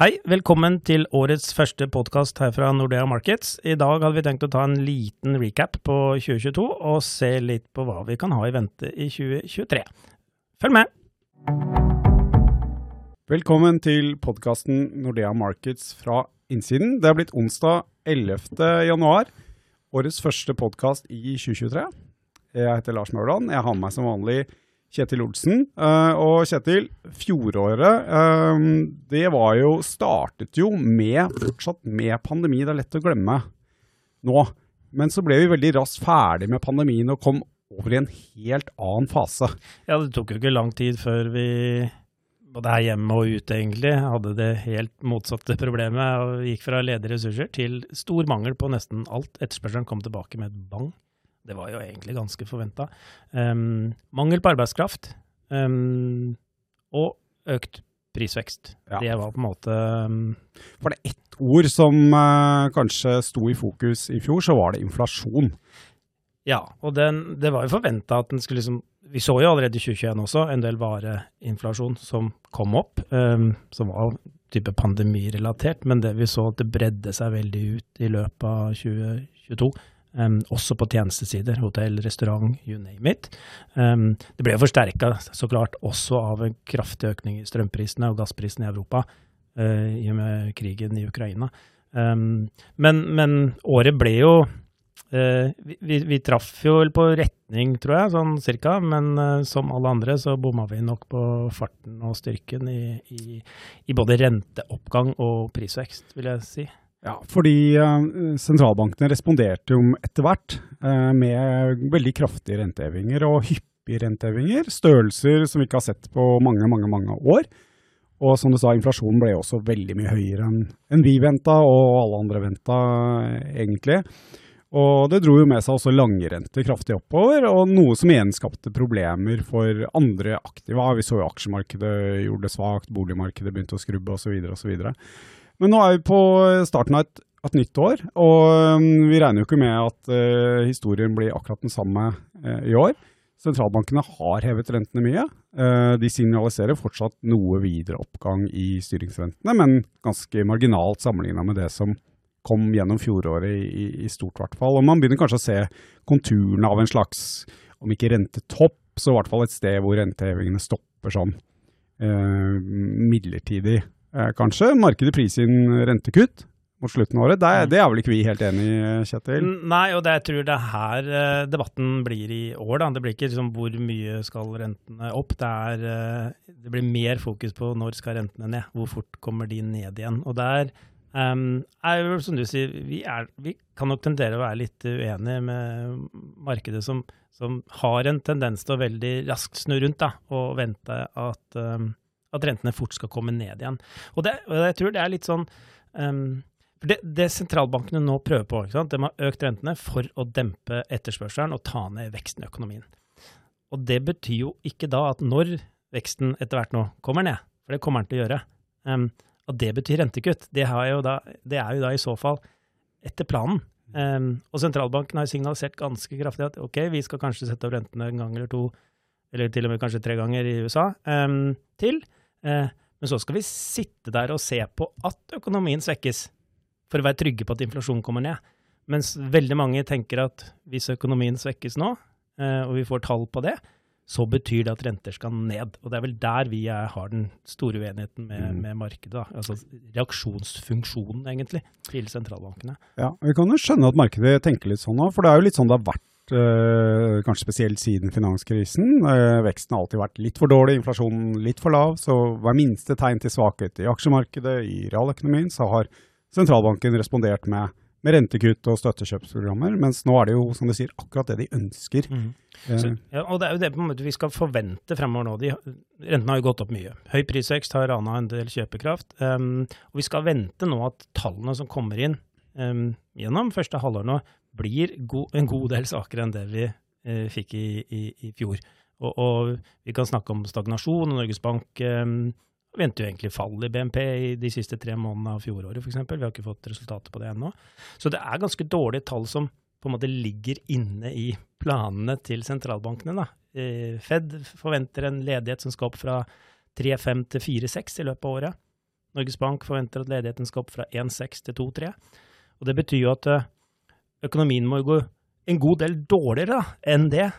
Hei, velkommen til årets første podkast her fra Nordea Markets. I dag hadde vi tenkt å ta en liten recap på 2022 og se litt på hva vi kan ha i vente i 2023. Følg med! Velkommen til podkasten Nordea Markets fra innsiden. Det er blitt onsdag 11. januar, årets første podkast i 2023. Jeg heter Lars Mørland. Jeg har med meg som vanlig Kjetil Olsen. Uh, og Kjetil, fjoråret uh, det var jo startet jo med fortsatt med pandemi. Det er lett å glemme nå. Men så ble vi veldig raskt ferdig med pandemien og kom over i en helt annen fase. Ja, det tok jo ikke lang tid før vi både her hjemme og ute egentlig hadde det helt motsatte problemet og gikk fra ledige ressurser til stor mangel på nesten alt. Etterspørselen kom tilbake med et bang. Det var jo egentlig ganske forventa. Um, mangel på arbeidskraft um, og økt prisvekst. Ja. Det var på en måte um, Var det ett ord som uh, kanskje sto i fokus i fjor, så var det inflasjon. Ja, og den, det var jo forventa at den skulle liksom Vi så jo allerede i 2021 også en del vareinflasjon som kom opp, som var type pandemirelatert, men det vi så at det bredde seg veldig ut i løpet av 2022. Um, også på tjenestesider, hotell, restaurant, you name it. Um, det ble forsterka så klart også av en kraftig økning i strømprisene og gassprisene i Europa uh, i og med krigen i Ukraina. Um, men, men, året ble jo uh, vi, vi, traff jo på retning, tror jeg, sånn cirka. Men uh, som alle andre så bomma vi nok på farten og styrken i, i, i både renteoppgang og prisvekst, vil jeg si. Ja, fordi uh, sentralbankene responderte jo etter hvert uh, med veldig kraftige rentehevinger og hyppige rentehevinger. Størrelser som vi ikke har sett på mange, mange, mange år. Og som du sa, inflasjonen ble også veldig mye høyere enn vi venta, og alle andre venta, egentlig. Og det dro jo med seg også langrenter kraftig oppover, og noe som igjen skapte problemer for andre aktiva. Vi så jo aksjemarkedet gjorde det svakt, boligmarkedet begynte å skrubbe osv. osv. Men nå er vi på starten av et, et nytt år, og um, vi regner jo ikke med at uh, historien blir akkurat den samme uh, i år. Sentralbankene har hevet rentene mye. Uh, de signaliserer fortsatt noe videre oppgang i styringsrentene, men ganske marginalt sammenligna med det som kom gjennom fjoråret i, i stort, hvert fall. Og man begynner kanskje å se konturene av en slags, om ikke rentetopp, så i hvert fall et sted hvor rentehevingene stopper sånn midlertidig Eh, kanskje. Markedet priser inn rentekutt mot slutten av året. Det er, det er vel ikke vi helt enig i, Kjetil? Nei, og det, jeg tror det er her uh, debatten blir i år. Da. Det blir ikke liksom hvor mye skal rentene opp. Det, er, uh, det blir mer fokus på når skal rentene ned. Hvor fort kommer de ned igjen. Og der um, er jo, som du sier, vi, er, vi, kan nok tendere å være litt uenige med markedet som, som har en tendens til å veldig raskt snu rundt da, og vente at um, at rentene fort skal komme ned igjen. Og, det, og jeg tror det er litt sånn um, det, det, sentralbankene nå prøver på, de har økt rentene for å dempe etterspørselen og ta ned veksten i økonomien. Og det betyr jo ikke da at når veksten etter hvert nå kommer ned, for det kommer den til å gjøre, um, at det betyr rentekutt. Det, da, det, er jo da i så fall etter planen. Um, og sentralbanken har signalisert ganske kraftig at ok, vi skal kanskje sette opp rentene en gang eller to, eller til og med kanskje tre ganger i USA um, til. Eh, men så skal vi sitte der og se på at økonomien svekkes, for å være trygge på at inflasjonen kommer ned. Mens veldig mange tenker at hvis økonomien svekkes nå, eh, og vi får tall på det, så betyr det at renter skal ned. Og det er vel der vi er, har den store uenigheten med, mm. med markedet. Da. Altså reaksjonsfunksjonen, egentlig, til sentralbankene. Ja, Vi kan jo skjønne at markedet tenker litt sånn òg, for det er jo litt sånn det har vært Eh, kanskje spesielt siden finanskrisen. Eh, veksten har alltid vært litt for dårlig, inflasjonen litt for lav. Så hver minste tegn til svakhet i aksjemarkedet, i realøkonomien, så har sentralbanken respondert med, med rentekutt og støttekjøpsprogrammer. Mens nå er det jo, som du sier, akkurat det de ønsker. Mm. Så, ja, og det er jo det på en måte vi skal forvente fremover nå. De, rentene har jo gått opp mye. Høy prisvekst har rana en del kjøpekraft. Um, og vi skal vente nå at tallene som kommer inn um, gjennom første halvår nå, blir go en god del svakere enn det vi eh, fikk i, i, i fjor. Og, og, vi kan snakke om stagnasjon, og Norges Bank eh, venter jo egentlig fall i BNP i de siste tre månedene av fjoråret, f.eks. Vi har ikke fått resultater på det ennå. Så det er ganske dårlige tall som på en måte ligger inne i planene til sentralbankene. Da. Eh, Fed forventer en ledighet som skal opp fra 3,5 til 4,6 i løpet av året. Norges Bank forventer at ledigheten skal opp fra 1,6 til 2,3. Og det betyr jo at eh, økonomien må gå en god del dårligere da, enn det,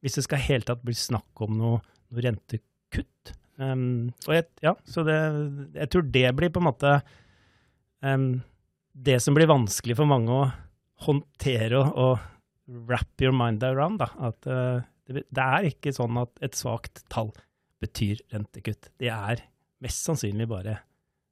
hvis det skal helt tatt bli snakk om noe, noe rentekutt. Um, og jeg, ja, så det, jeg tror det blir på en måte um, det som blir vanskelig for mange å håndtere og, og wrap your mind around. Da. At uh, det, det, er ikke sånn at et svakt tall betyr rentekutt. Det er mest sannsynlig bare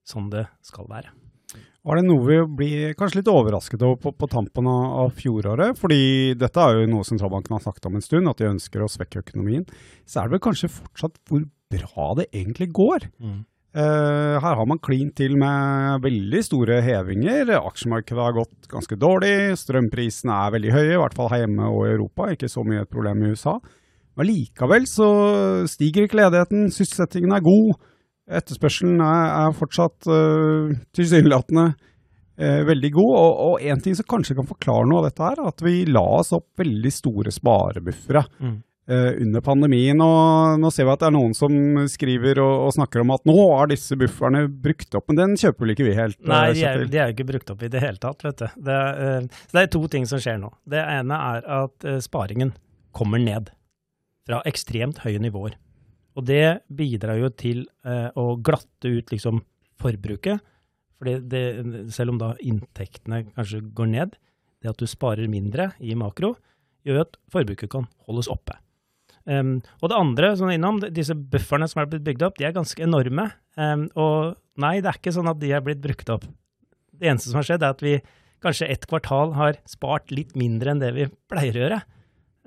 sånn det skal være. Var det noe vi blir kanskje litt overrasket over på, på tampen av, av, fjoråret? Fordi dette er jo noe sentralbanken har sagt om en stund, at de ønsker å svekke økonomien. Så er det vel kanskje fortsatt hvor bra det egentlig går. Mm. Uh, her har man klint til med veldig store hevinger. Aksjemarkedet har gått ganske dårlig. Strømprisene er veldig høye, i hvert fall her hjemme og i Europa. Ikke så mye et problem i USA. Men likevel så stiger ikke ledigheten, sysselsettingen er god. Etterspørselen er, er fortsatt uh, tilsynelatende uh, veldig god. Og én ting som kanskje kan forklare noe av dette, er at vi la oss opp veldig store sparebuffere. Mm. Uh, under pandemien. Og nå ser vi at det er noen som skriver og, og, snakker om at nå er disse bufferne brukt opp, men den kjøper vel ikke vi helt? Nei, de er, de er jo ikke brukt opp i det hele tatt, vet du. Det, uh, det er to ting som skjer nå. Det ene er at uh, sparingen kommer ned fra ekstremt høye nivåer. Og det bidrar jo til å glatte ut liksom forbruket. For selv om da inntektene kanskje går ned, det at du sparer mindre i makro, gjør at forbruket kan holdes oppe. Um, og det andre, sånn innom, disse bufferne som er blitt bygd opp, de er ganske enorme. Um, og nei, det er ikke sånn at de er blitt brukt opp. Det eneste som har skjedd, er at vi kanskje ett kvartal har spart litt mindre enn det vi pleier å gjøre.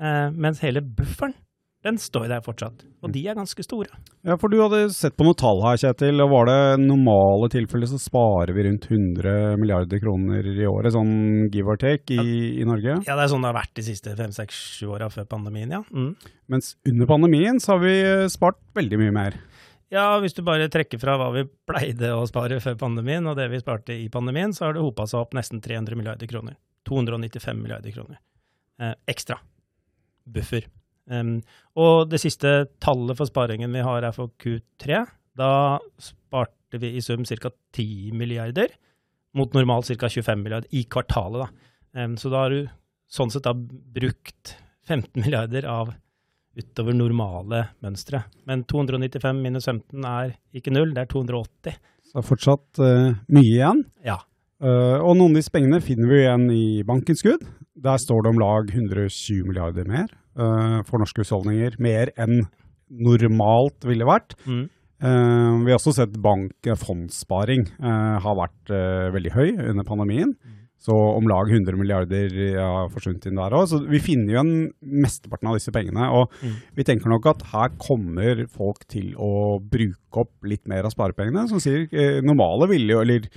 Uh, mens hele bufferen den står der fortsatt. Og de er ganske store. Ja, for du hadde sett på noen tall her, Kjetil. og Var det normale tilfeller så sparer vi rundt 100 milliarder kroner i året, sånn give or take, i, ja. i Norge? Ja, det er sånn det har vært de siste fem, seks, sju åra før pandemien, ja. Mm. Mens under pandemien så har vi eh, spart veldig mye mer. Ja, hvis du bare trekker fra hva vi pleide å spare før pandemien, og det vi sparte i pandemien, så har det hopa seg opp nesten 300 milliarder kroner. 295 milliarder kroner eh, ekstra buffer. Um, og det siste tallet for sparingen vi har er for Q3. Da sparte vi i sum ca. 10 milliarder, mot normalt ca. 25 milliarder i kvartalet. Da. Um, så da har du sånn sett da brukt 15 milliarder av utover normale mønstre. Men 295 minus 15 er ikke null, det er 280. Så det er fortsatt uh, mye igjen? Ja. Uh, og noen av de pengene finner vi igjen i bankinnskudd. Der står det om lag 120 milliarder mer for norske husholdninger. Mer enn normalt ville vært. Mm. Uh, vi har også sett bank fondssparing uh, har vært veldig høy under pandemien. Mm. Så om lag 100 milliarder har forsvunnet inn der òg. Så vi finner igjen mesteparten av disse pengene. Og mm. vi tenker nok at her kommer folk til å bruke opp litt mer av sparepengene. Som sier normale ville jo, eller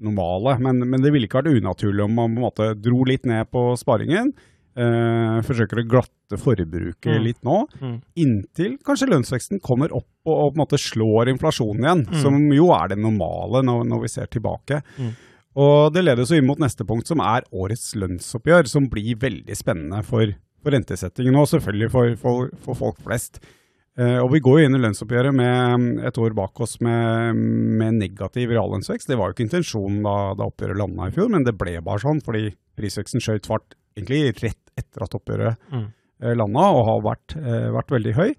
normale, men, men, det ville ikke vært unaturlig om man på en måte dro litt ned på sparingen. Uh, forsøker å glatte forbruket mm. litt nå, mm. inntil kanskje lønnsveksten kommer opp og, og, på en måte slår inflasjonen igjen, mm. som jo er det normale når, når vi ser tilbake. Mm. Og Det leder oss inn mot neste punkt, som er årets lønnsoppgjør, som blir veldig spennende for, for rentesettingen og selvfølgelig for, for, for folk flest. Uh, og Vi går jo inn i lønnsoppgjøret med mm, et år bak oss med, med negativ reallønnsvekst. Det var jo ikke intensjonen da, da oppgjøret landa i fjor, men det ble bare sånn fordi prisveksten skjøt fart egentlig rett etter at oppgjøret mm. Eh, landa, og har vært, eh, vært, veldig høy.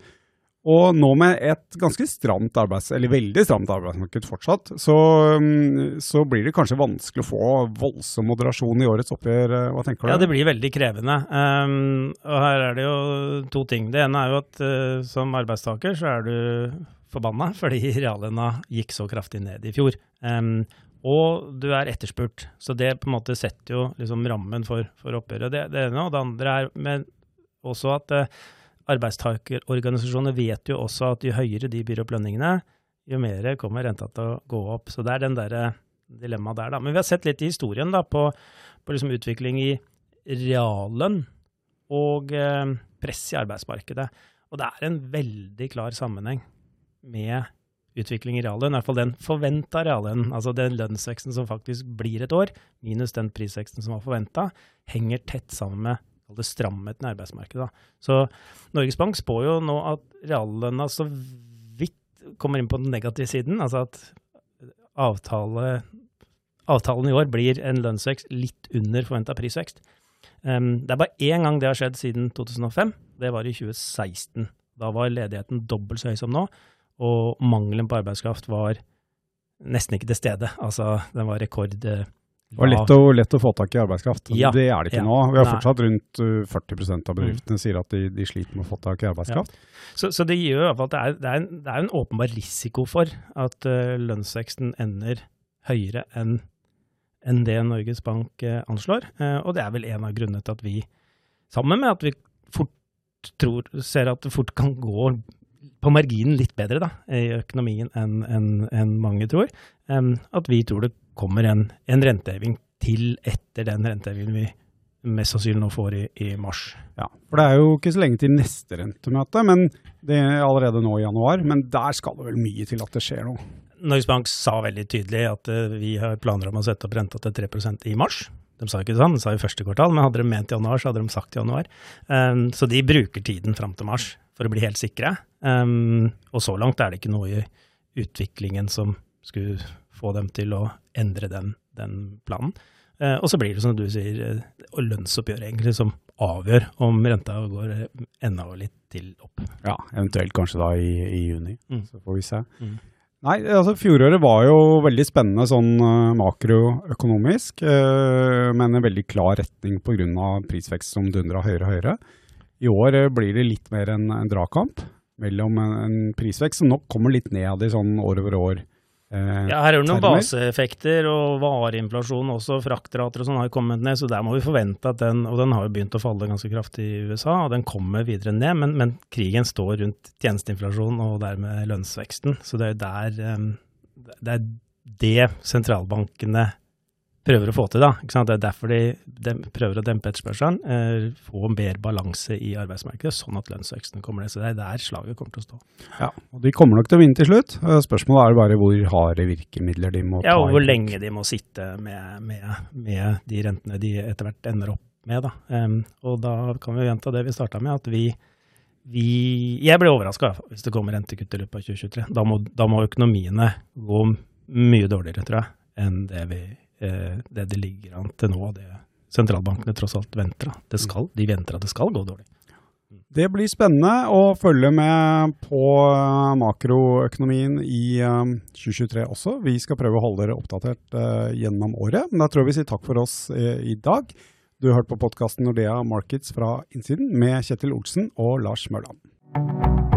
Og nå med et ganske stramt arbeids, eller veldig stramt arbeidsmarked fortsatt, så, mm, så, blir det kanskje vanskelig å få voldsom moderasjon i årets oppgjør. Eh, hva tenker du? Ja, det blir veldig krevende. Um, og her er det jo to ting. Det ene er jo at uh, som arbeidstaker så er du forbanna fordi reallønna gikk så kraftig ned i fjor. Um, og du er etterspurt. Så det på en måte setter jo liksom rammen for, for oppgjøret. Det, det ene og det andre er men også at eh, arbeidstakerorganisasjoner vet jo også at jo høyere de byr opp lønningene, jo mer kommer renta til å gå opp. Så det er den derre dilemmaet der, da. Men vi har sett litt i historien da, på, på liksom utvikling i reallønn og eh, press i arbeidsmarkedet. Og det er en veldig klar sammenheng med utvikling i reallønn, i hvert fall den forventa reallønnen, altså den lønnsveksten som faktisk blir et år, minus den prisveksten som var forventa, henger tett sammen med det stramheten i arbeidsmarkedet. Da. Så Norges Bank spår jo nå at reallønna så vidt kommer inn på den negative siden, altså at avtale, avtalen i år blir en lønnsvekst litt under forventa prisvekst. Um, det er bare én gang det har skjedd siden 2005. Det var i 2016. Da var ledigheten dobbelt så høy som nå, og mangelen på arbeidskraft var nesten ikke til stede. Altså, den var rekord eh, det var lett å, lett å, få tak i arbeidskraft. Ja, det er det ikke ja, nå. Vi har nei. fortsatt rundt uh, 40% av bedriftene sier at de, de, sliter med å få tak i arbeidskraft. Ja. Så, så, det gjør i hvert fall at det er, det, er en, det er en åpenbar risiko for at uh, lønnsveksten ender høyere enn en det Norges Bank uh, anslår. Uh, og det er vel en av grunnene til at vi, sammen med at vi fort tror, ser at det fort kan gå på marginen litt bedre da, i økonomien enn en, en mange tror, um, at vi tror det kommer en, en renteheving til etter den rentehevingen vi mest sannsynlig nå får i, i, mars. Ja, for Det er jo ikke så lenge til neste rentemøte, men det er allerede nå i januar. Men der skal det vel mye til at det skjer noe? Norges Bank sa veldig tydelig at uh, vi har planer om å sette opp renta til 3% i mars. De sa ikke sånn, de sa i første kvartal, men hadde de ment januar, så hadde de sagt januar. Um, så de bruker tiden fram til mars for å bli helt sikre. Um, og så langt er det ikke noe i utviklingen som skulle få dem til å endre den, den planen. Uh, og så blir det som du sier, og lønnsoppgjøret egentlig som avgjør om renta går enda litt til opp. Ja, eventuelt kanskje da i, i juni. Mm. Så får vi se. Mm. Nei, altså fjoråret var jo veldig spennende sånn makroøkonomisk, uh, med en veldig klar retning pga. prisvekst som dundra høyere og høyere. I år uh, blir det litt mer en, en dragkamp mellom en, en, prisvekst som nok kommer litt ned i sånn år over år. ja, her er det noen baseeffekter og vareinflasjon også, fraktrater og sånn har kommet ned, så der må vi forvente at den, og den har jo begynt å falle ganske kraftig i USA, og den kommer videre ned, men, men krigen står rundt tjenesteinflasjon og dermed lønnsveksten, så det er der det er det sentralbankene prøver å få til, da. Det er derfor de, de prøver å dempe etterspørselen, eh, få mer balanse i arbeidsmarkedet, sånn at lønnsveksten kommer ned. Så det er der slaget kommer til å stå. Ja, og De kommer nok til å vinne til slutt. Spørsmålet er bare hvor harde virkemidler de må ta. Ja, og hvor lenge de må sitte med, med, med de rentene de etter hvert ender opp med. Da. Um, og da kan vi gjenta det vi starta med, at vi vi, jeg blir overraska hvis det kommer rentekutt i løpet av 2023. Da må, da må økonomiene gå mye dårligere, tror jeg, enn det, vi, eh, det det ligger an til nå. Det sentralbankene tross alt venter. Det skal, de venter at det skal gå dårlig. Det blir spennende å følge med på makroøkonomien i 2023 også. Vi skal prøve å holde dere oppdatert gjennom året. Men da tror jeg vi sier takk for oss i dag. Du har hørt på podkasten Nordea Markets fra innsiden med Kjetil Olsen og Lars Mørland.